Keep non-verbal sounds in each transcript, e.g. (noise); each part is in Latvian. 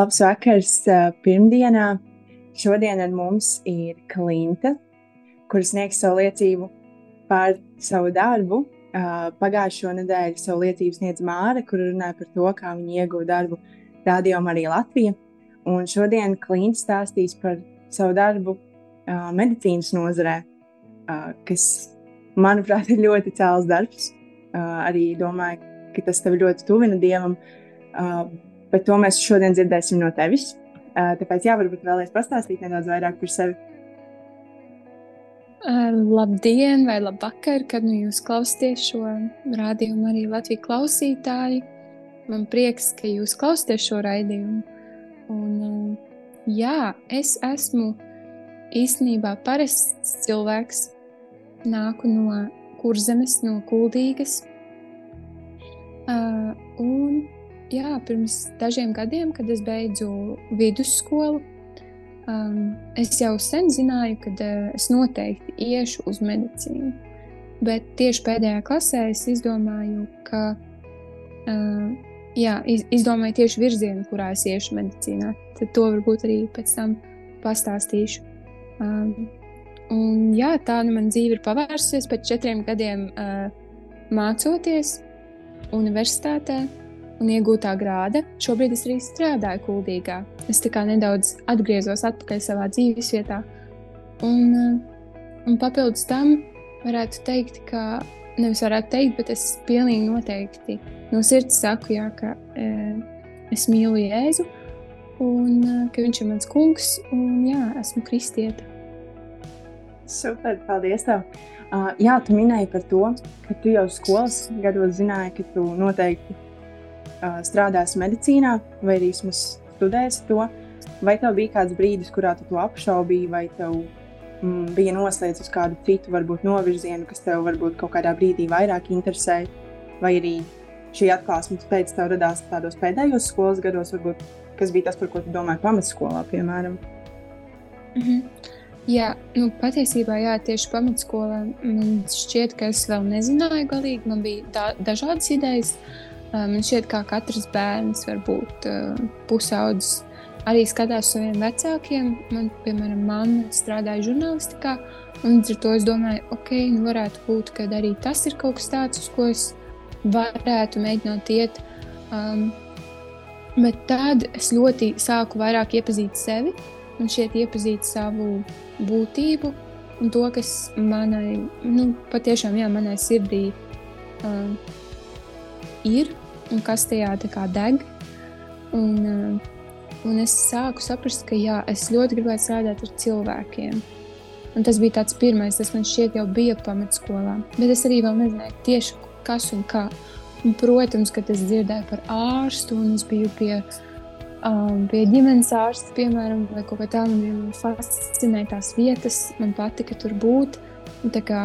Labs vakars uh, pirmdienā. Šodien ar mums ir Klimta, kuras sniegs savu liecību par savu darbu. Uh, pagājušo nedēļu savu liecību sniedz Māra, kur runāja par to, kā viņa ieguva darbu Radio Marija Latvija. Un šodien Klimta stāstīs par savu darbu uh, medicīnas nozarē, kas, manuprāt, ir ļoti cēls darbs. Arī domāju, ka tas tev ļoti tuvina Dievam. Uh, bet to mēs šodien dzirdēsim no tevis. Tāpēc, jā, varbūt vēlēs pastāstīt nedaudz vairāk par sevi. Labdien, vai labvakar, kad nu jūs klausāties šo rādījumu, arī Latvijas klausītāji. Man prieks, ka jūs klausāties šo raidījumu. Un, jā, es esmu īstenībā parasts cilvēks. Nāku no kurzemes, no kuldīgas. Uh, un jā, pirms dažiem gadiem, kad es beidzu vidusskolu, um, es jau sen zināju, ka uh, es noteikti iešu uz medicīnu. Bet tieši pēdējā klasē es izdomāju, ka uh, jā, iz, izdomāju tieši virzienu, kurā es iešu medicīnā. Tad to varbūt arī pēc tam pastāstīšu. Um, un, jā, tā nu man dzīve ir pavērsusies pēc četriem gadiem uh, mācoties universitātē un iegūtā grāda, šobrīd es arī strādāju kuldīgā. Es tā kā nedaudz atgriezos atpakaļ savā dzīves vietā. Un, eh, un papildus tam varētu teikt, ka, nevis varētu teikt, bet es pilnīgi noteikti no sirds saku, jā, ka e, es mīlu Jēzu un e, ka viņš ir mans kungs un jā, esmu kristieta. Super, paldies tev! Uh, jā, tu minēji par to, ka tu jau skolas gados zināji, ka tu noteikti strādāsi medicīnā, vai arī vismaz studēsi to, vai tev bija kāds brīdis, kurā tu to apšaubīji, vai tev mm, bija noslēdzis uz kādu citu, varbūt novirzienu, kas tev varbūt kaut kādā brīdī vairāk interesēja, vai arī šī atklāsme pēc tam radās tādos pēdējos skolas gados, varbūt, kas bija tas, par ko tu domāji pamatskolā, piemēram. Mm -hmm. Jā, nu, patiesībā jā, tieši pamatskolā man šķiet, ka es vēl nezināju galīgi. Man bija da dažādas idejas. Uh, Man šķiet, ka katrs bērns var būt pusaudzis. Arī skatās saviem vecākiem. Man, piemēram, mamma strādāja žurnālistikā. Līdz ar to es domāju, ok, nu varētu būt, ka arī tas ir kaut kas tāds, uz ko es varētu mēģināt iet. Um, bet tad es ļoti sāku vairāk iepazīt sevi un šeit iepazīt savu būtību un to, kas manai, nu, patiešām, jā, manai sirdī um, ir un kas tajā deg. Un, uh, un es sāku saprast, ka jā, es ļoti gribētu strādāt ar cilvēkiem. Un tas bija tāds pirmais, tas man šķiet jau bija pamatskolā. Bet es arī vēl nezināju tieši kas un kā. Un, protams, kad es dzirdēju par ārstu un es biju pie, um, pie ģimenes ārsta, piemēram, vai kaut kā tāda, man fascinēja tās vietas, man patika tur būt. Tā kā,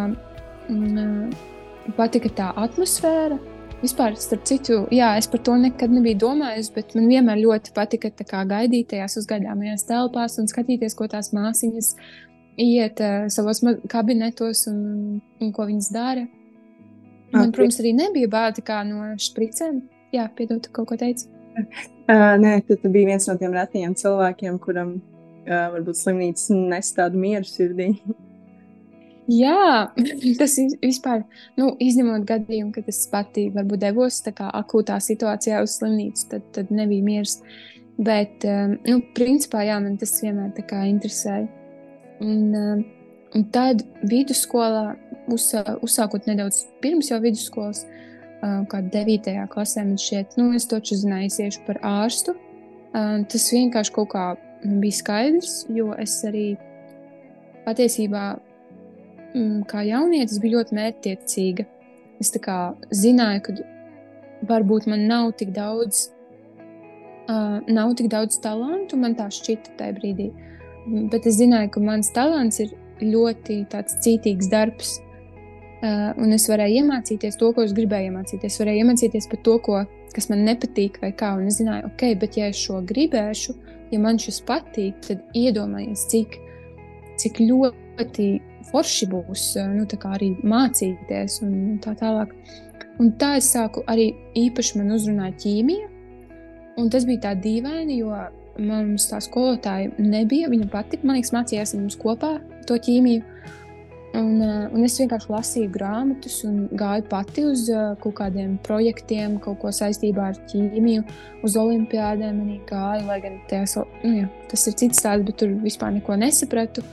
uh, patika tā atmosfēra, Vispār, starp citu, jā, es par to nekad nebiju domājis, bet man vienmēr ļoti patika kā, gaidīt tajās uzgaidāmajās telpās un skatīties, ko tās māsīņas iet uh, savos kabinetos un, un ko viņas dara. Man, okay. protams, arī nebija bāta kā no špricēm. Jā, piedod, kaut ko teici. Uh, (laughs) nē, tu, tu biji viens no tiem retajiem cilvēkiem, kuram uh, varbūt slimnīca nes tādu mieru sirdī. Jā, (laughs) tas vispār, nu, izņemot gadījumu, kad es pati varbūt devos kā, akūtā situācijā uz slimnīcu, tad, tad nebija miers. Bet, um, nu, principā, jā, man tas vienmēr kā interesēja. Un, um, un tad vidusskolā, uz, uzsākot nedaudz pirms jau vidusskolas, um, kā 9. klasē, man šķiet, nu, es toču zināju, es iešu par ārstu. Tas vienkārši kaut kā bija skaidrs, jo es arī patiesībā kā jaunietis bija ļoti mērķtiecīga. es zināju, ka varbūt man nav tik daudz, uh, nav tik daudz talantu, man tā šķita tajā brīdī. Bet es zināju, ka mans talants ir ļoti cītīgs darbs. Uh, un es varēju iemācīties to, ko es gribēju iemācīties. Es varēju iemācīties par to, ko, kas man nepatīk, vai kā. Un es zināju, ok, bet ja es šo gribēšu, ja man šis patīk, tad iedomājieties, cik, cik ļoti forši būs nu, arī mācīties un tā tālāk. Un tā es sāku arī īpaši man uzrunāt ķīmiju. Un tas bija tā dīvaini, jo mums tā skolotāja nebija. Viņa pati, man liekas, mācījās mums kopā to ķīmiju. Un, un es vienkārši lasīju grāmatas un gāju pati uz kaut kādiem projektiem, kaut ko saistībā ar ķīmiju, uz olimpiādēm. Gāju, lai gan tās, nu, jā, tas ir cits stāsts, bet tur vispār neko nesapratu.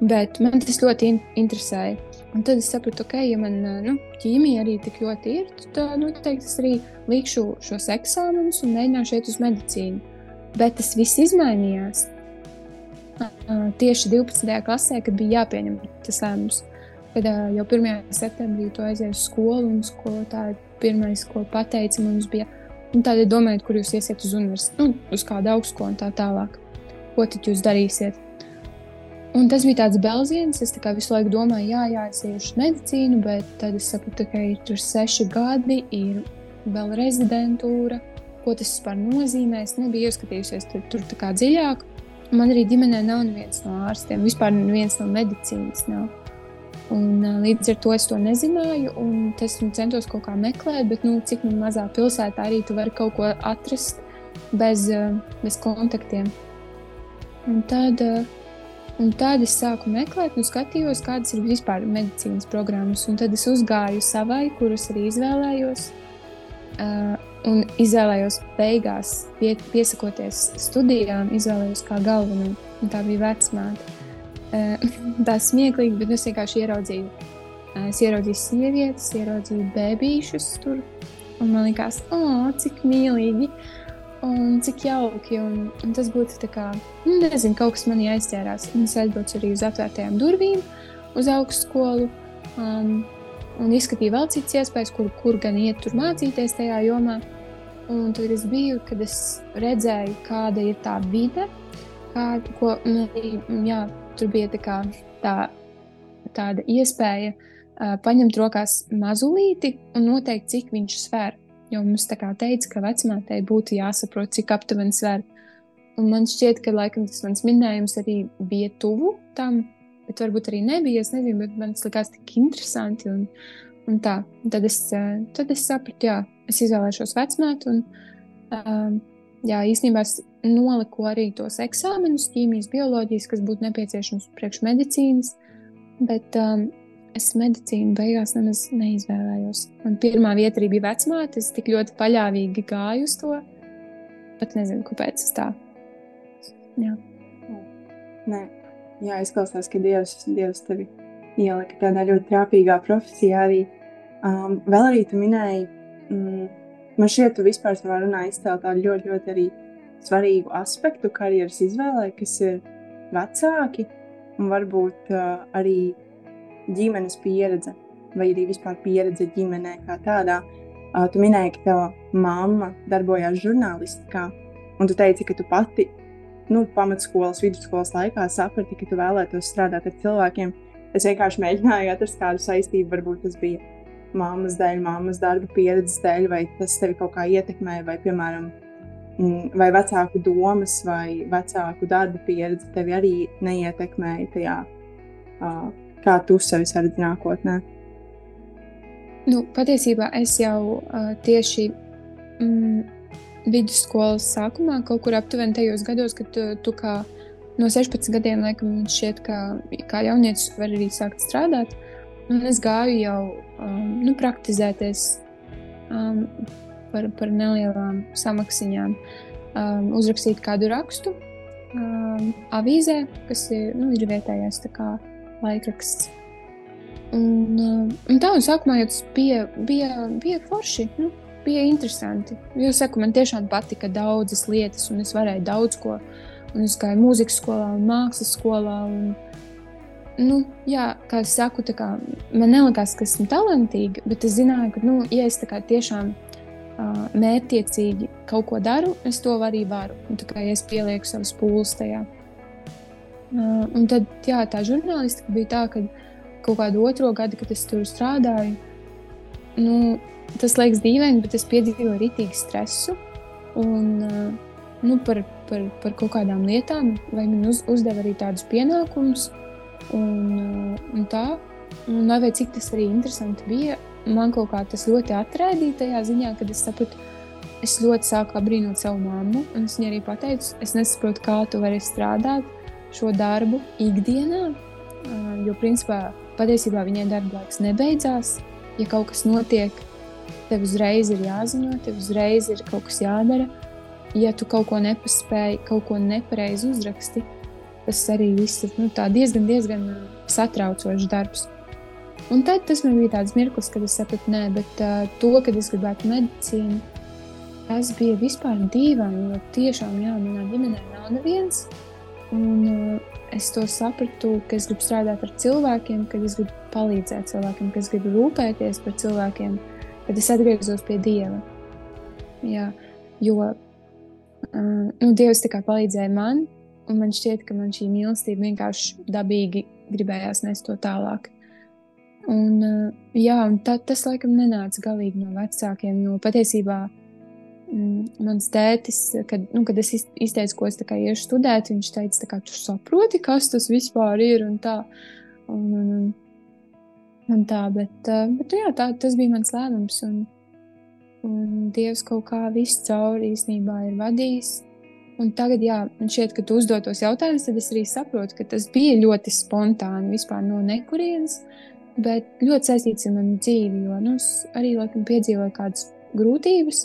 Bet man tas ļoti in interesēja. Un tad es sapratu, ka, okay, ja man nu, ķīmija arī tik ļoti ir, tad noteikti es arī likšu šos eksāmenus un mēģināšu iet uz medicīnu. Bet tas viss izmainījās tieši 12. klasē, kad bija jāpieņem tas lēmums. Kad jau 1. septembrī tu aizies uz skolu, un skolotāja pirmais, ko pateica, mums bija, un tad domājiet, kur jūs iesiet uz universitāti, nu, uz kādu augstskolu un tā tālāk. Ko tad jūs darīsiet? Un tas bija tāds belziens. Es tā visu laiku domāju, jā, jā, es iešu medicīnu, bet tad es sapratu, ka ir tur seši gadi, ir vēl rezidentūra. Ko tas vispār nozīmē? Es nebiju ieskatījusies tur, tur tā kā dziļāk. Man arī ģimenē nav neviens no ārstiem, vispār neviens no medicīnas nav. Un, līdz ar to es to nezināju, un es centos kaut kā meklēt, bet nu, cik nu, mazā pilsētā arī tu vari kaut ko atrast bez, bez kontaktiem. Un tad uh, Un tad es sāku meklēt, un skatījos, kādas ir vispār medicīnas programmas. Un tad es uzgāju savai, kuras arī izvēlējos. Uh, un izvēlējos beigās, pie, piesakoties studijām, izvēlējos kā galveno. Un tā bija vecmāte. Uh, (laughs) tā smieklīgi, bet es vienkārši ieraudzīju. Uh, es ieraudzīju sievietes, ieraudzīju bērnīšus tur. Un man liekas, oh, cik mīlīgi. Uh, Un cik jauki. Un, un tas būtu kā, nu, nezinu, kaut kas manī aizķērās. Un es aizbraucu arī uz atvērtajām durvīm, uz augstskolu. Um, un izskatīju vēl citas iespējas, kur, kur gan iet tur mācīties tajā jomā. Un tad es biju, kad es redzēju, kāda ir tā vide, kāda, ko arī, jā, tur bija tā kā, tā, tāda iespēja uh, paņemt rokās mazulīti un noteikt, cik viņš svēr. Jo mums tā kā teica, ka vecmātei būtu jāsaprot, cik aptuveni sver. Un man šķiet, ka laikam tas mans minējums arī bija tuvu tam, bet varbūt arī nebija. Es nezinu, bet man tas likās tik interesanti. Un, un tā, tad es, eh, tad es sapratu, jā, es izvēlēšos vecmātu. Un, um, jā, īstenībā es noliku arī tos eksāmenus, ķīmijas, bioloģijas, kas būtu nepieciešams priekš medicīnas. Bet um, es medicīnu beigās nemaz neizvēlējos. Man pirmā vieta arī bija vecmāte. Es tik ļoti paļāvīgi gāju uz to. Pat nezinu, kāpēc tas tā. Jā. Nē, jā izklausās, ka Dievs, Dievs tevi ielika tādā ļoti trāpīgā profesijā arī. Um, vēl arī tu minēji, mm, man šķiet, tu vispār savā runā izcēli tādu ļoti, ļoti arī svarīgu aspektu karjeras izvēlē, kas ir vecāki un varbūt uh, arī ģimenes pieredze, vai arī vispār pieredze ģimenē kā tādā. Tu minēji, ka tava mamma darbojās žurnālistikā, un tu teici, ka tu pati nu, pamatskolas, vidusskolas laikā saprati, ka tu vēlētos strādāt ar cilvēkiem. Es vienkārši mēģināju atrast kādu saistību, varbūt tas bija mammas dēļ, mammas darba pieredzes dēļ, vai tas tevi kaut kā ietekmēja, vai, piemēram, vai vecāku domas, vai vecāku darba pieredze tevi arī neietekmēja tajā uh, kā tu sevi saredzi nākotnē? Nu, patiesībā es jau uh, tieši mm, vidusskolas sākumā, kaut kur aptuveni tajos gados, kad tu, tu kā no 16 gadiem, laikam, šķiet, ka kā jaunietis var arī sākt strādāt. Un es gāju jau um, nu, praktizēties um, par, par nelielām samaksiņām, um, uzrakstīt kādu rakstu um, avīzē, kas ir, nu, ir vietējais kā, laikraksts. Un, uh, un tā, un sākumā jau tas bija, bija, bija forši. Nu, bija interesanti. Jo, saku, man tiešām patika daudzas lietas, un es varēju daudz ko. Un es gāju mūzikas skolā, un mākslas skolā. Un, nu, jā, kā es saku, kā, man nelikās, ka esmu talantīga, bet es zināju, ka, nu, ja es tiešām uh, mērķiecīgi kaut ko daru, es to arī varu. Un, kā, ja es pielieku savus pūles tajā. Un tad, jā, tā žurnālistika bija tā, ka kaut kādu otro gadu, kad es tur strādāju, nu, tas liekas dīvaini, bet es piedzīvoju rītīgu stresu. Un, nu, par, par, par kaut kādām lietām, vai man uz, uzdeva arī tādus pienākumus. Un, un tā, un lai cik tas arī interesanti bija, man kaut kā tas ļoti atraidīja tajā ziņā, kad es sapratu, es ļoti sāku apbrīnot savu mammu. Es viņai arī pateicu, es nesaprotu, kā tu vari strādāt šo darbu ikdienā. Jo, principā, patiesībā viņai darba laiks nebeidzās. Ja kaut kas notiek, tev uzreiz ir jāziņo, tev uzreiz ir kaut kas jādara ja tu kaut ko nepaspēji, kaut ko nepareizi uzraksti, tas arī viss ir nu, diezgan, diezgan satraucošs darbs. Un tad tas man bija tāds mirklis, kad es sapratu, nē, bet uh, to, kad es gribētu medicīnu, tas bija vispār dīvaini, jo tiešām, jā, manā ģimenē nav neviens. Un uh, es to sapratu, ka es gribu strādāt ar cilvēkiem, ka es gribu palīdzēt cilvēkiem, ka es gribu rūpēties par cilvēkiem, kad es atgriezos pie Dieva. Jā, jo Uh, nu, Dievs kā palīdzēja man, un man šķiet, ka man šī mīlestība vienkārši dabīgi gribējās nest to tālāk. Un, uh, jā, un tā, tas laikam nenāca galīgi no vecākiem, jo patiesībā mm, mans tētis, kad, nu, kad es izteicu, ko es iešu studēt, viņš teica, ka tu saproti, kas tas vispār ir un tā. Un, un, un tā bet, uh, bet jā, tā, tas bija mans lēmums. Un, Un Dievs kaut kā visu cauri īstenībā ir vadījis. Un tagad, jā, man šķiet, ka tu uzdod tos jautājumus, tad es arī saprotu, ka tas bija ļoti spontāni, vispār no nekurienes, bet ļoti saistīts ar manu dzīvi. Jo nu, es arī laikam piedzīvoju kādas grūtības,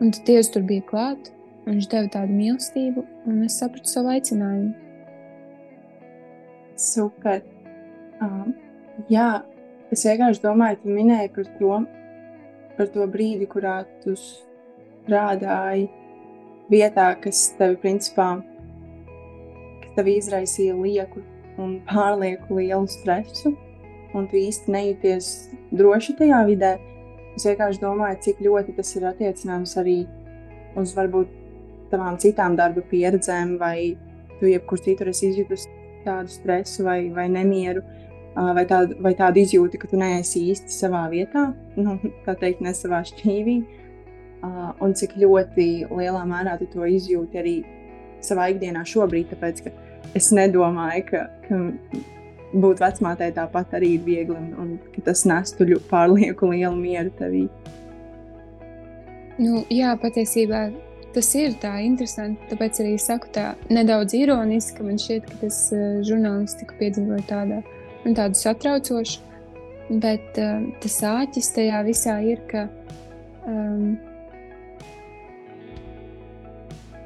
un tad Dievs tur bija klāt. Viņš deva tādu mīlestību, un es sapratu savu aicinājumu. Super. Um, jā, es vienkārši domāju, tu minēji par to, par to brīdi, kurā tu strādāji vietā, kas tev principā kas tev izraisīja lieku un pārlieku lielu stresu, un tu īsti nejūties droši tajā vidē. Es vienkārši domāju, cik ļoti tas ir attiecināms arī uz varbūt tavām citām darba pieredzēm, vai tu jebkur citur esi izjutusi tādu stresu vai, vai nemieru. Vai, tādu, vai tādu izjūti, ka tu neesi īsti savā vietā, (laughs) nu, tā teikt, ne savā šķīvī, un cik ļoti lielā mērā tu to izjūti arī savā ikdienā šobrīd, tāpēc ka es nedomāju, ka, ka būt vecmātei tāpat arī ir viegli un, un ka tas nestu pārlieku lielu mieru tevī. Nu, jā, patiesībā tas ir tā interesanti. Tāpēc arī saku tā nedaudz ironiski, ka man šķiet, ka tas uh, žurnālistiku piedzīvoja tādā un tādu satraucošu. Bet uh, tas āķis tajā visā ir, ka um,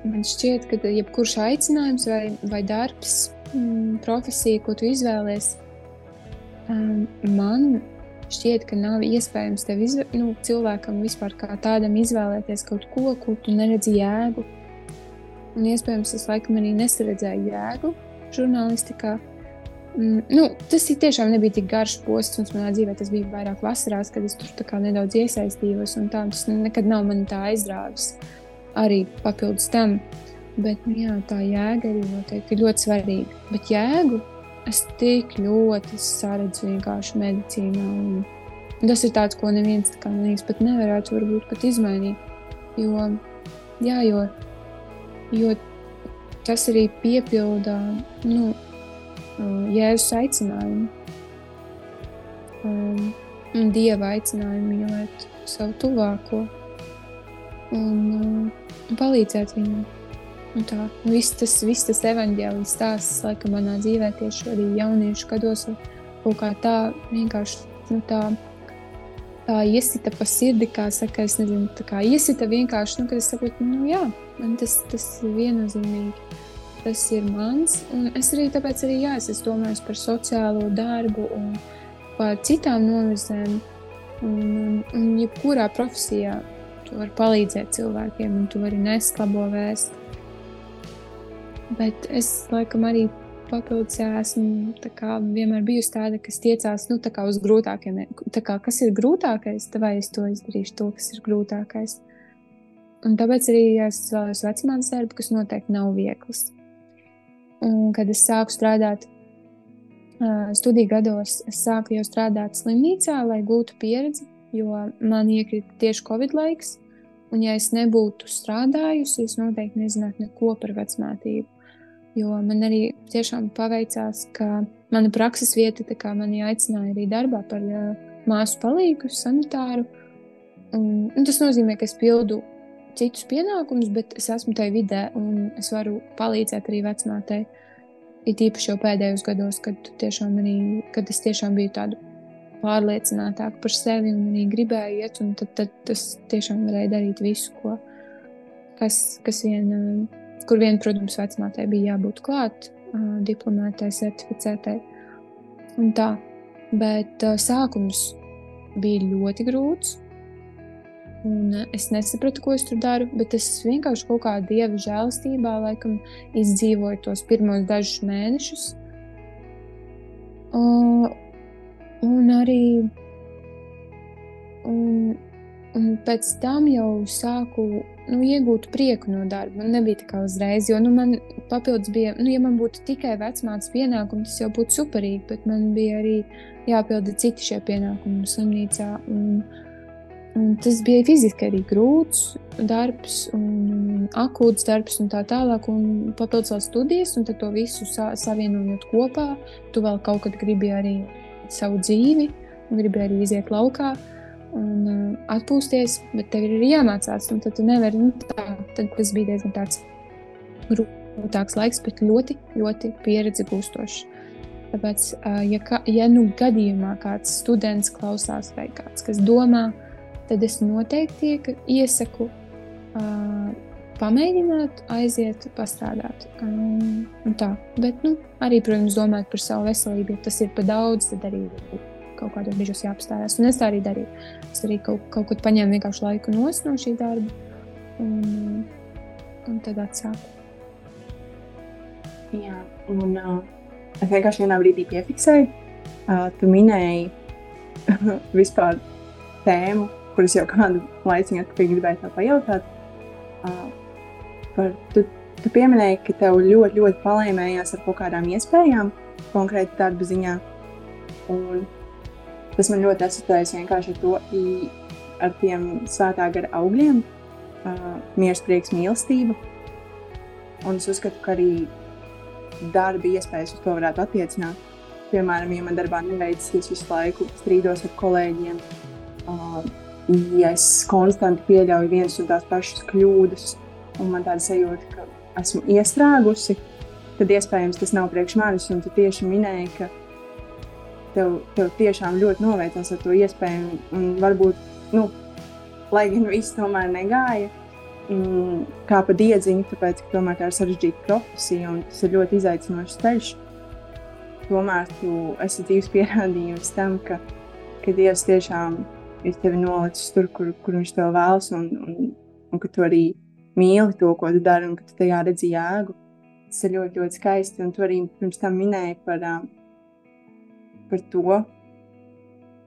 man šķiet, ka jebkurš aicinājums vai, vai darbs, mm, profesija, ko tu izvēlēsies, um, man šķiet, ka nav iespējams tev izvē, nu, cilvēkam vispār kā tādam izvēlēties kaut ko, kur tu neredzi jēgu. Un iespējams, es laikam arī nesaredzēju jēgu žurnālistikā. Mm, nu, tas tiešām nebija tik garš posms manā dzīvē. Tas bija vairāk vasarās, kad es tur nedaudz iesaistījos. Tā, tas nekad nav man tā aizrāvis. Arī papildus tam. Bet nu, jā, tā jēga arī noteikti ir ļoti svarīga. Bet jēgu es tik ļoti saredzu vienkārši medicīnā. Un, un tas ir tāds, ko neviens kā, liekas, pat nevarētu varbūt pat izmainīt. Jo, jā, jo, jo tas arī piepilda. Nu, Jēzus aicinājumu um, un Dieva aicinājumu mīlēt savu tuvāko un, um, un palīdzēt viņam. Un tā, viss tas, viss tas evaņģēlis stāsts, laikam, manā dzīvē tieši arī jauniešu gados kaut kā tā vienkārši, nu tā, tā iesita pa sirdi, kā saka, es nezinu, tā kā iesita vienkārši, nu, kad es saprotu, nu jā, man tas, tas ir viennozīmīgi tas ir mans. Es arī tāpēc arī jā, es domāju par sociālo darbu un par citām novizēm. Un, un, un jebkurā profesijā tu vari palīdzēt cilvēkiem, un tu vari nest labo vēstu. Bet es laikam arī papildus jā, esmu kā, vienmēr bijusi tāda, kas tiecās nu, uz grūtākiem. Kā, kas ir grūtākais, vai es to izdarīšu, to, kas ir grūtākais. Un tāpēc arī es vēlos vecumānas darbu, kas noteikti nav viegls. Un, kad es sāku strādāt studiju gados, es sāku jau strādāt slimnīcā, lai gūtu pieredzi, jo man iekrita tieši Covid laiks. Un, ja es nebūtu strādājusi, es noteikti nezinātu neko par vecmātību. Jo man arī tiešām paveicās, ka mana prakses vieta mani aicināja arī darbā par uh, māsu palīgu, sanitāru. Un, un tas nozīmē, ka es pildu citus pienākumus, bet es esmu tajā vidē un es varu palīdzēt arī vecmātei. It īpaši jau pēdējos gados, kad, arī, kad es tiešām biju tāda pārliecinātāka par sevi un arī gribēju iet, un tad, tad tas tiešām varēja darīt visu, ko, kas, kas vien, kur vien, protams, vecmātei bija jābūt klāt, diplomētai, certificētai un tā. Bet sākums bija ļoti grūts. Un es nesapratu, ko es tur daru, bet es vienkārši kaut kādā dieva žēlastībā laikam izdzīvoju tos pirmos dažus mēnešus. Uh, un arī un, un pēc tam jau sāku nu, iegūt prieku no darba. Man nebija tā kā uzreiz, jo nu, man papildus bija, nu, ja man būtu tikai vecmātes pienākumi, tas jau būtu superīgi, bet man bija arī jāpilda citi šie pienākumi slimnīcā. Un, Un tas bija fiziski arī grūts darbs, un akūts darbs, un tā tālāk. Un papildus vēl studijas, un to visu sa savienojot kopā, tu vēl kaut kad gribi arī savu dzīvi, un gribi arī iziet laukā un uh, atpūsties, bet tev ir jāmācās. Tad tu nevari, nu, tā, tad tas bija diezgan tāds grūtāks laiks, bet ļoti, ļoti pieredzi gūstošs. Tāpēc, uh, ja, ka, ja nu gadījumā kāds students klausās vai kāds, kas domā, tad es noteikti iesaku uh, pamēģināt, aiziet, pastrādāt. Um, tā. Bet, nu, arī, protams, domāt par savu veselību. Ja tas ir par daudz, tad arī kaut kādos brīžos jāapstājās. Un es tā arī darīju. Es arī kaut, kaut kur paņēmu vienkārši laiku no šī darba un, un tad atsāku. Jā, un uh, es vienkārši vienā brīdī piefiksēju, uh, tu minēji (laughs) vispār tēmu kuras jau kādu laiku atpakaļ gribēju tā pajautāt. Uh, par, tu, tu pieminēji, ka tev ļoti, ļoti palēmējās ar kaut kādām iespējām, konkrēti darba ziņā. Un tas man ļoti asociējas vienkārši ar to, ar tiem svētā gara augļiem, uh, mieres, prieks, mīlestība. Un es uzskatu, ka arī darba iespējas uz to varētu attiecināt. Piemēram, ja man darbā neveicas, es visu laiku strīdos ar kolēģiem, uh, ja es konstanti pieļauju vienas un tās pašas kļūdas, un man tāda sajūta, ka esmu iestrēgusi, tad iespējams tas nav priekš manis. Un tu tieši minēji, ka tev, tev tiešām ļoti noveicās ar to iespēju, un varbūt, nu, lai gan viss tomēr negāja. Kā pa diedziņu, tāpēc, ka tomēr tā ir sarežģīta profesija un tas ir ļoti izaicinošs ceļš. Tomēr tu esi dzīves pierādījums tam, ka, ka Dievs tiešām ir tevi nolicis tur, kur, kur viņš tev vēlas, un, un, un ka tu arī mīli to, ko tu dari, un ka tu tajā redzi jēgu. Tas ir ļoti, ļoti skaisti. Un tu arī pirms tam minēji par, par to,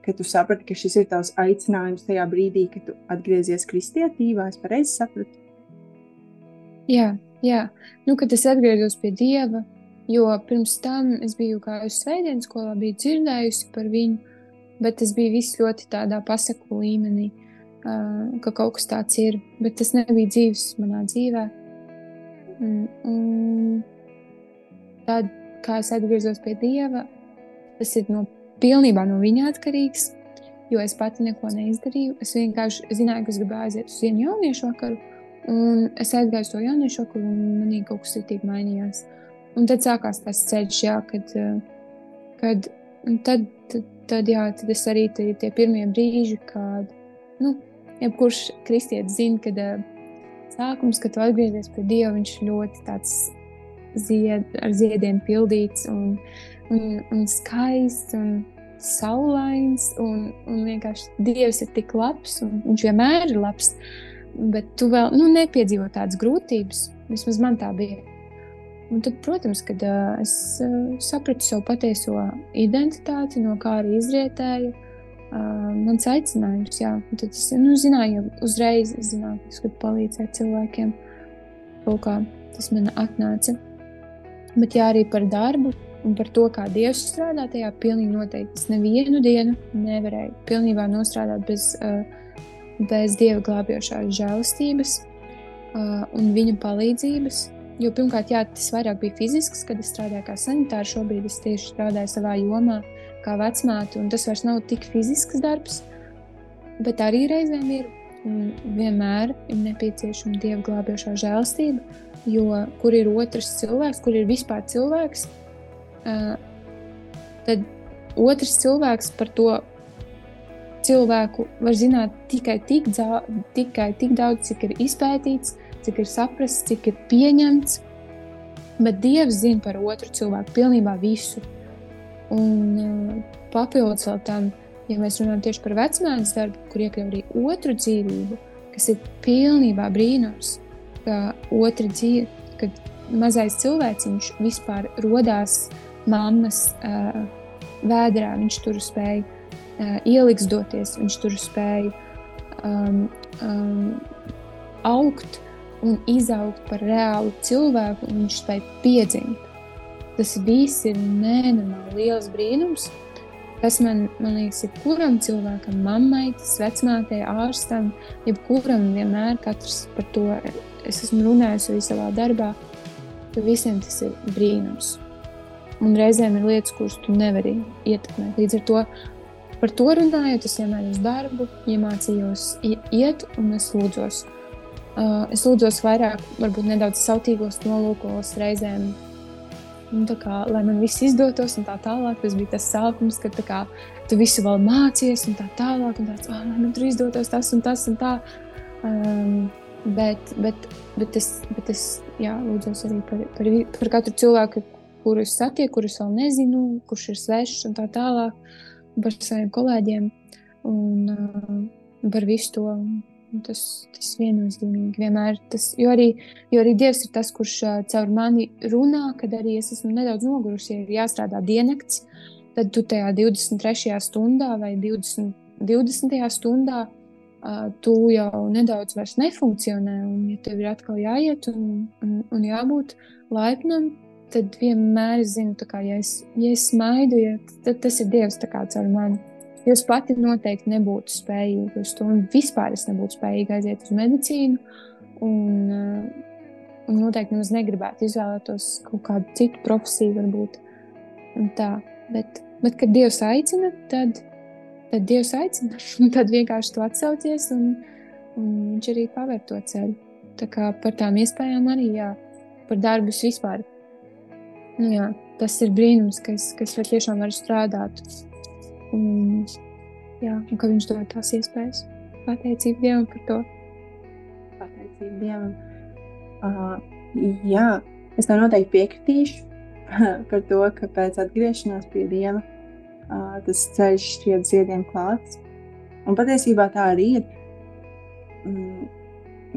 ka tu saprati, ka šis ir tavs aicinājums tajā brīdī, kad tu atgriezies kristietībā. Es pareizi sapratu. Jā, jā. Nu, kad es atgriezos pie Dieva, jo pirms tam es biju uz svētdienas skolā, biju dzirdējusi par viņu bet tas bija viss ļoti tādā pasaku līmenī, uh, ka kaut kas tāds ir, bet tas nebija dzīves manā dzīvē. Un, un tad, kā es atgriezos pie Dieva, tas ir no, pilnībā no viņa atkarīgs, jo es pati neko neizdarīju. Es vienkārši zināju, ka es gribēju aiziet uz vienu jauniešu vakaru, un es aizgāju uz to jauniešu vakaru, un manī kaut kas tik mainījās. Un tad sākās tas ceļš, jā, kad, kad tad, tad tad, jā, tad es arī tie, tie pirmie brīži, kad nu, jebkurš kristietis zina, kad sākums, kad tu atgriezies pie Dieva, viņš ļoti tāds zied, ar ziediem pildīts un, un, un skaists un saulains. Un, un vienkārši Dievs ir tik labs un viņš vienmēr ir labs. Bet tu vēl nu, nepiedzīvo tādas grūtības. Vismaz man tā bija. Un tad, protams, kad uh, es uh, sapratu savu patieso identitāti, no kā arī izrietēju, uh, mans aicinājums, jā, tad es nu, zināju, uzreiz zināju, ka es gribu palīdzēt cilvēkiem. Kaut kā tas man atnāca. Bet jā, arī par darbu un par to, kā Dievs strādā tajā, pilnīgi noteikti. Es nevienu dienu nevarēju pilnībā nostrādāt bez, uh, bez Dieva glābjošās žēlastības uh, un viņa palīdzības. Jo pirmkārt, jā, tas vairāk bija fizisks, kad es strādāju kā sanitārs. Šobrīd es tieši strādāju savā jomā, kā vecmāte, un tas vairs nav tik fizisks darbs, bet arī reizēm ir. Vienmēr ir nepieciešama dieva glābjošā žēlstība, jo kur ir otrs cilvēks, kur ir vispār cilvēks, tad otrs cilvēks par to cilvēku var zināt tikai tik, tikai tik daudz, cik ir izpētīts, cik ir saprasts, cik ir pieņemts. Bet Dievs zina par otru cilvēku pilnībā visu. Un papildus vēl tam, ja mēs runājam tieši par vecmātes darbu, kur iekļauj arī otru dzīvību, kas ir pilnībā brīnums, ka otra dzīve, kad mazais cilvēciņš vispār rodās mammas uh, vēdrā, viņš tur spēja uh, ieliksdoties, viņš tur spēja um, um, augt un izaugt par reālu cilvēku, un viņš spēja piedzimt. Tas viss ir nenormāli liels brīnums. Tas man, man liekas, jebkuram cilvēkam, mammai, vecmātei, ārstam, jebkuram vienmēr katrs par to es esmu runājusi arī savā darbā. Visiem tas ir brīnums. Un reizēm ir lietas, kuras tu nevari ietekmēt. Līdz ar to par to runājot, es vienmēr uz darbu iemācījos iet un es lūdzos. Uh, es lūdzos vairāk, varbūt nedaudz sautīgos nolūkos reizēm. Un, kā, lai man viss izdotos, un tā tālāk. Tas bija tas sākums, kad kā, tu visu vēl mācies, un tā tālāk. Un tāds, oh, lai man tur izdotos tas un tas un tā. Um, bet, bet, bet es, bet es jā, lūdzos arī par, par, par katru cilvēku, kuru es satieku, kurus vēl nezinu, kurš ir svešs un tā tālāk. Par saviem kolēģiem un uh, par visu to. Tas, tas viennozīmīgi vienmēr tas, jo arī, jo arī Dievs ir tas, kurš caur mani runā, kad arī es esmu nedaudz nogurusi, ja ir jāstrādā diennakts, tad tu tajā 23. stundā vai 20. 20. stundā tu jau nedaudz vairs nefunkcionē, un ja tev ir atkal jāiet un, un, un jābūt laipnam, tad vienmēr es zinu, kā, ja, es, ja es smaidu, ja, tad tas ir Dievs caur mani. Jo es pati noteikti nebūtu spējīga uz to, un vispār es nebūtu spējīga aiziet uz medicīnu. Un, uh, un noteikti nemaz negribētu izvēlēties kaut kādu citu profesiju, varbūt. Tā. Bet, bet, kad Dievs aicina, tad, tad Dievs aicina. (laughs) tad vienkārši tu atsaucies, un, un Viņš arī paver to ceļu. Tā kā par tām iespējām arī, jā, par darbus vispār. Nu, jā, tas ir brīnums, ka es, ka es tiešām varu strādāt Un, jā, un ka viņš dod tās iespējas. Pateicība Dievam par to. Pateicība Dievam. Uh, jā, es tam noteikti piekritīšu (laughs) par to, ka pēc atgriešanās pie Dieva uh, tas ceļš šķiet ziediem klāts. Un patiesībā tā arī ir. Mm,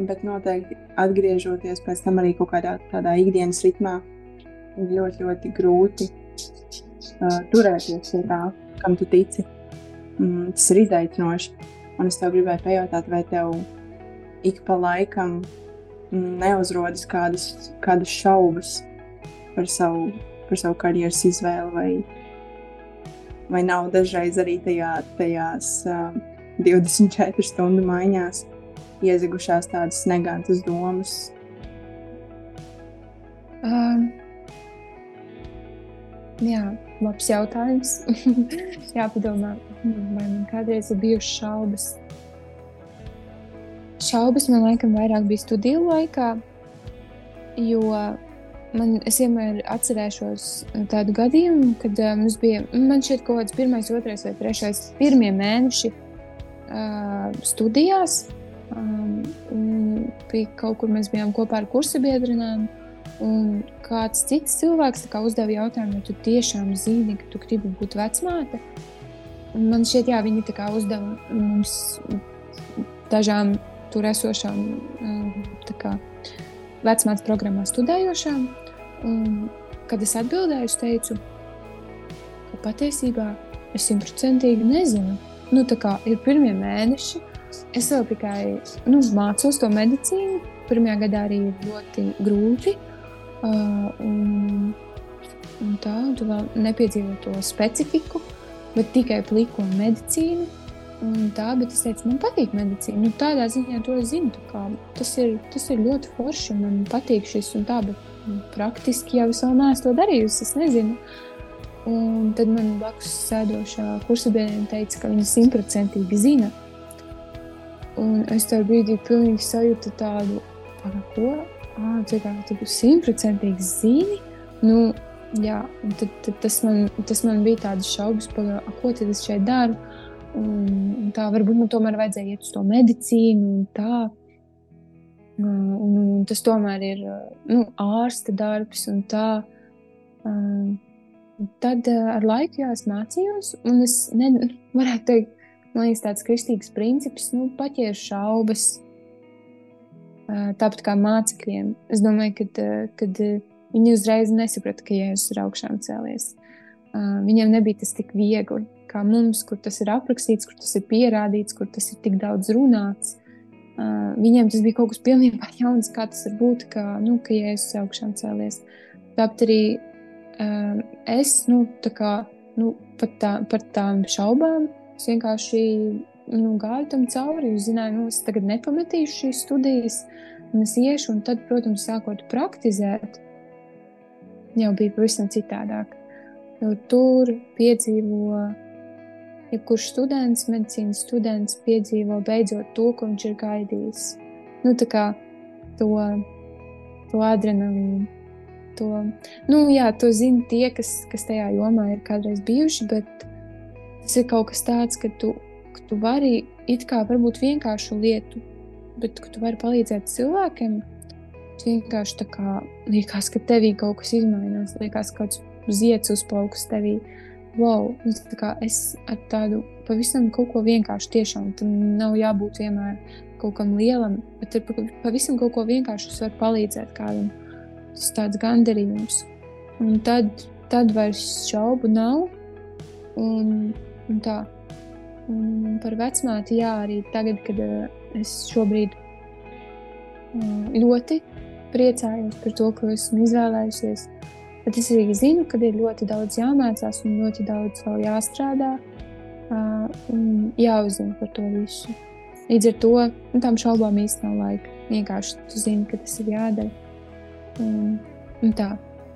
bet noteikti atgriežoties pēc tam arī kaut kādā tādā ikdienas ritmā, ir ļoti, ļoti grūti uh, turēties pie tā kam tu tici. Mm, tas ir izaicinoši. Un es tev gribēju pajautāt, vai tev ik pa laikam neuzrodas kādas, kādas šaubas par savu, par savu karjeras izvēli, vai, vai nav dažreiz arī tajā, tajās uh, 24 stundu maiņās iezagušās tādas negantas domas. Um, jā, Labs jautājums. (laughs) Jāpadomā, vai man kādreiz ir bijušas šaubas. Šaubas man laikam vairāk bija studiju laikā, jo man, es vienmēr atcerēšos tādu gadījumu, kad uh, mums bija, šķiet, kaut kāds pirmais, otrais vai trešais, pirmie mēneši uh, studijās. Um, bija kaut kur mēs bijām kopā ar kursabiedrinām. Un kāds cits cilvēks uzdeva jautājumu, vai tu tiešām zini, ka tu gribi būt vecmāte. Un man šķiet, jā, viņi uzdeva mums dažām tur esošām vecmātes programmā studējošām. Un, kad es atbildēju, es teicu, ka patiesībā es simtprocentīgi nezinu. Nu, kā ir pirmie mēneši, es vēl tikai nu, mācos to medicīnu. Pirmajā gadā arī ir ļoti grūti. Uh, un, un tā, tu vēl nepiedzīvo to specifiku, bet tikai pliko medicīnu. Un tā, bet es teicu, man patīk medicīna. Nu, tādā ziņā to es zinu. Tas, ir, tas ir ļoti forši. Man patīk šis un tā, bet praktiski jau es vēl neesmu to darījusi. Es nezinu. Un tad man blakus sēdošā kursabiedrene teica, ka viņa simtprocentīgi zina. Un es tajā brīdī pilnīgi sajūtu tādu, ko? Ah, kā, tu simtprocentīgi zini. Nu, jā, tad, tad tas, man, tas man bija tāds šaubas, par ko tad es šeit daru. Un tā varbūt man tomēr vajadzēja iet uz to medicīnu un tā. Un, un tas tomēr ir nu, ārsta darbs un tā. Tad ar laiku jā, es mācījos, un es ne, varētu teikt, man liekas, tāds kristīgs princips, nu, paķēru šaubas, tāpat kā mācekļiem. Es domāju, ka kad viņi uzreiz nesaprata, ka Jēzus ir augšām cēlies. Viņiem nebija tas tik viegli kā mums, kur tas ir aprakstīts, kur tas ir pierādīts, kur tas ir tik daudz runāts. Viņiem tas bija kaut kas pilnībā (laughs) jauns, kā tas var būt, ka, nu, ka Jēzus ir augšām cēlies. Tāpat arī es, nu, tā kā, nu, tā, par tām šaubām, vienkārši nu, gāju tam cauri. Es zināju, nu, es tagad nepametīšu šīs studijas, un es iešu, un tad, protams, sākot praktizēt, jau bija pavisam citādāk. Jo tur piedzīvo, jebkurš students, medicīnas students piedzīvo beidzot to, ko viņš ir gaidījis. Nu, tā kā to, to adrenalīnu. To, nu, jā, to zina tie, kas, kas tajā jomā ir kādreiz bijuši, bet tas ir kaut kas tāds, ka tu ka tu vari it kā varbūt vienkāršu lietu, bet tu vari palīdzēt cilvēkiem. Tu vienkārši tā kā liekas, ka tevī kaut kas izmainās, liekas, ka kāds zieds uzplauks tevī. Wow, nu, es ar tādu pavisam kaut ko vienkāršu, tiešām tam nav jābūt vienmēr kaut kam lielam, bet ar pavisam kaut ko vienkāršu es varu palīdzēt kādam. Tas tāds gandarījums. Un tad, tad vairs šaubu nav. Un, un tā, Un par vecmāti, jā, arī tagad, kad uh, es šobrīd uh, ļoti priecājos par to, ko esmu izvēlējusies. Bet es arī zinu, ka ir ļoti daudz jāmācās un ļoti daudz vēl jāstrādā un jāuzzina par to visu. Līdz ar to nu, tam šaubām īstenībā nav laika. Vienkārši tu zini, ka tas ir jādara. Un, un tā.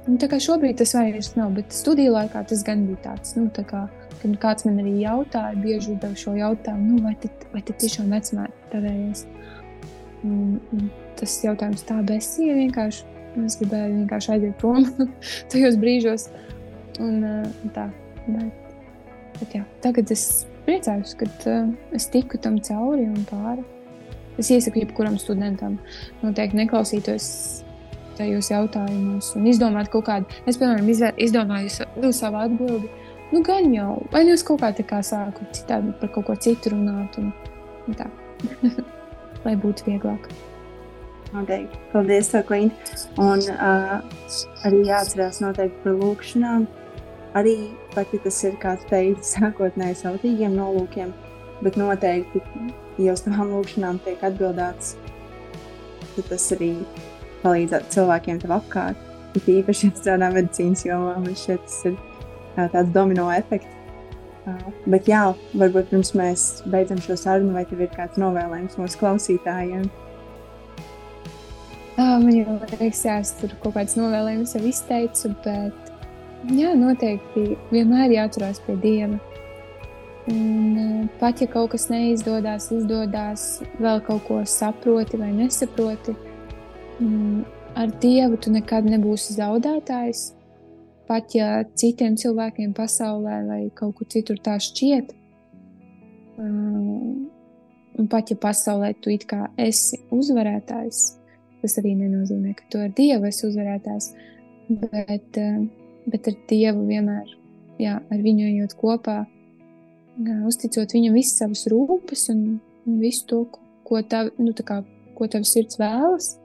Un tā kā šobrīd tas vairs nav, bet studiju laikā tas gan bija tāds. Nu, tā kā, Kad kāds man arī jautāja, bieži uzdevu šo jautājumu, nu, vai, tad, vai tad tiešām vecmāte un tas jautājums tā besīja vienkārši. Es gribēju vienkārši aiziet prom (laughs) tajos brīžos. Un, un tā, bet, bet jā, tagad es priecājos, ka uh, es tiku tam cauri un pāri. Es iesaku jebkuram studentam noteikti neklausītos tajos jautājumos un izdomāt kaut kādu. Es, piemēram, izdomāju nu, savu atbildību Nu, gan jau, vai nu es kaut kā tā kā sāku citādi par kaut ko citu runāt, un, un tā, (laughs) lai būtu vieglāk. Noteikti. Paldies, Klīna. Un uh, arī jāatcerās noteikti par lūkšanām. Arī, pat ja tas ir, kā teikt, (laughs) sākotnēji sautīgiem nolūkiem, bet noteikti, ja uz tām lūkšanām tiek atbildēts, tad tas arī palīdzētu cilvēkiem tev apkārt. Ir īpaši, ja strādā medicīnas jomā, man šķiet, tas ir tāds domino efekts. Bet jā, varbūt pirms mēs beidzam šo sarunu, vai tev ir kāds novēlējums mūsu klausītājiem? Man jau liekas, jā, es tur kaut kāds novēlējums jau izteicu, bet jā, noteikti vienmēr jāturās pie Dieva. Un, pat ja kaut kas neizdodas, izdodas, vēl kaut ko saproti vai nesaproti, ar Dievu tu nekad nebūsi zaudētājs pat ja citiem cilvēkiem pasaulē vai kaut kur citur tā šķiet, um, un pat ja pasaulē tu it kā esi uzvarētājs, tas arī nenozīmē, ka tu ar Dievu esi uzvarētājs, bet, um, bet ar Dievu vienmēr, jā, ar viņu ejot kopā, uzticot viņam visas savas rūpes un visu to, ko, tav, nu, kā, ko tavs sirds vēlas,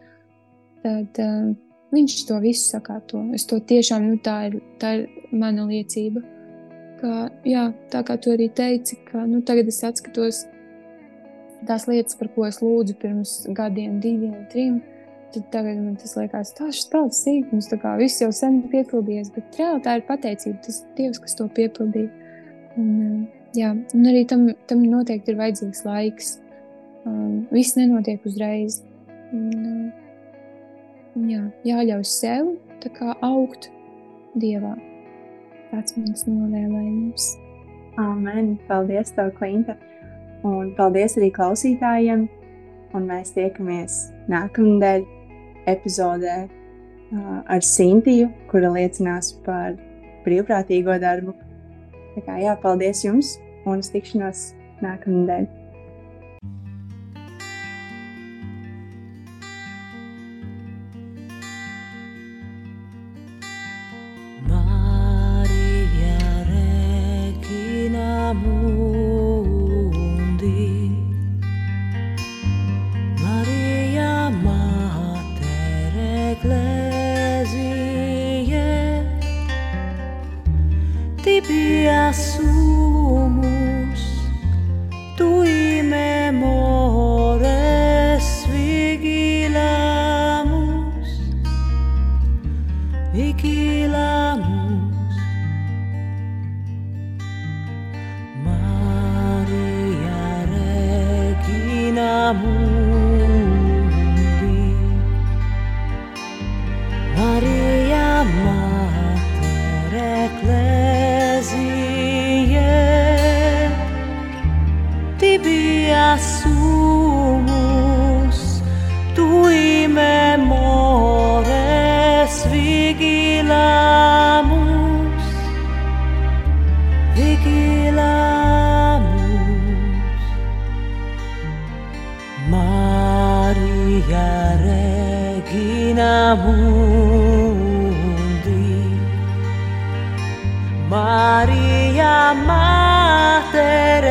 tad, um, viņš to visu sakārto. Es to tiešām, nu, tā ir, tā ir mana liecība. Ka, jā, tā kā tu arī teici, ka nu, tagad es atskatos tās lietas, par ko es lūdzu pirms gadiem, diviem, trim. Tad tagad man tas liekas, tas ir tāds sīkums, tā kā viss jau sen piepildījies, bet reāli tā ir pateicība, tas ir Dievs, kas to piepildīja. Un, jā, un arī tam, tam noteikti ir vajadzīgs laiks. Um, viss nenotiek uzreiz. Un, un jā, jāļauj sev augt Dievā. Tāds mans novēlējums. Amen. Paldies, tev, Klinta. Un paldies arī klausītājiem. Un mēs tiekamies nākamnedēļ epizodē uh, ar Sintiju, kura liecinās par brīvprātīgo darbu. Tā kā jā, paldies jums un uz tikšanos nākamnedēļ. vigilamus. Vigilamus. Maria regina mundi. Maria mater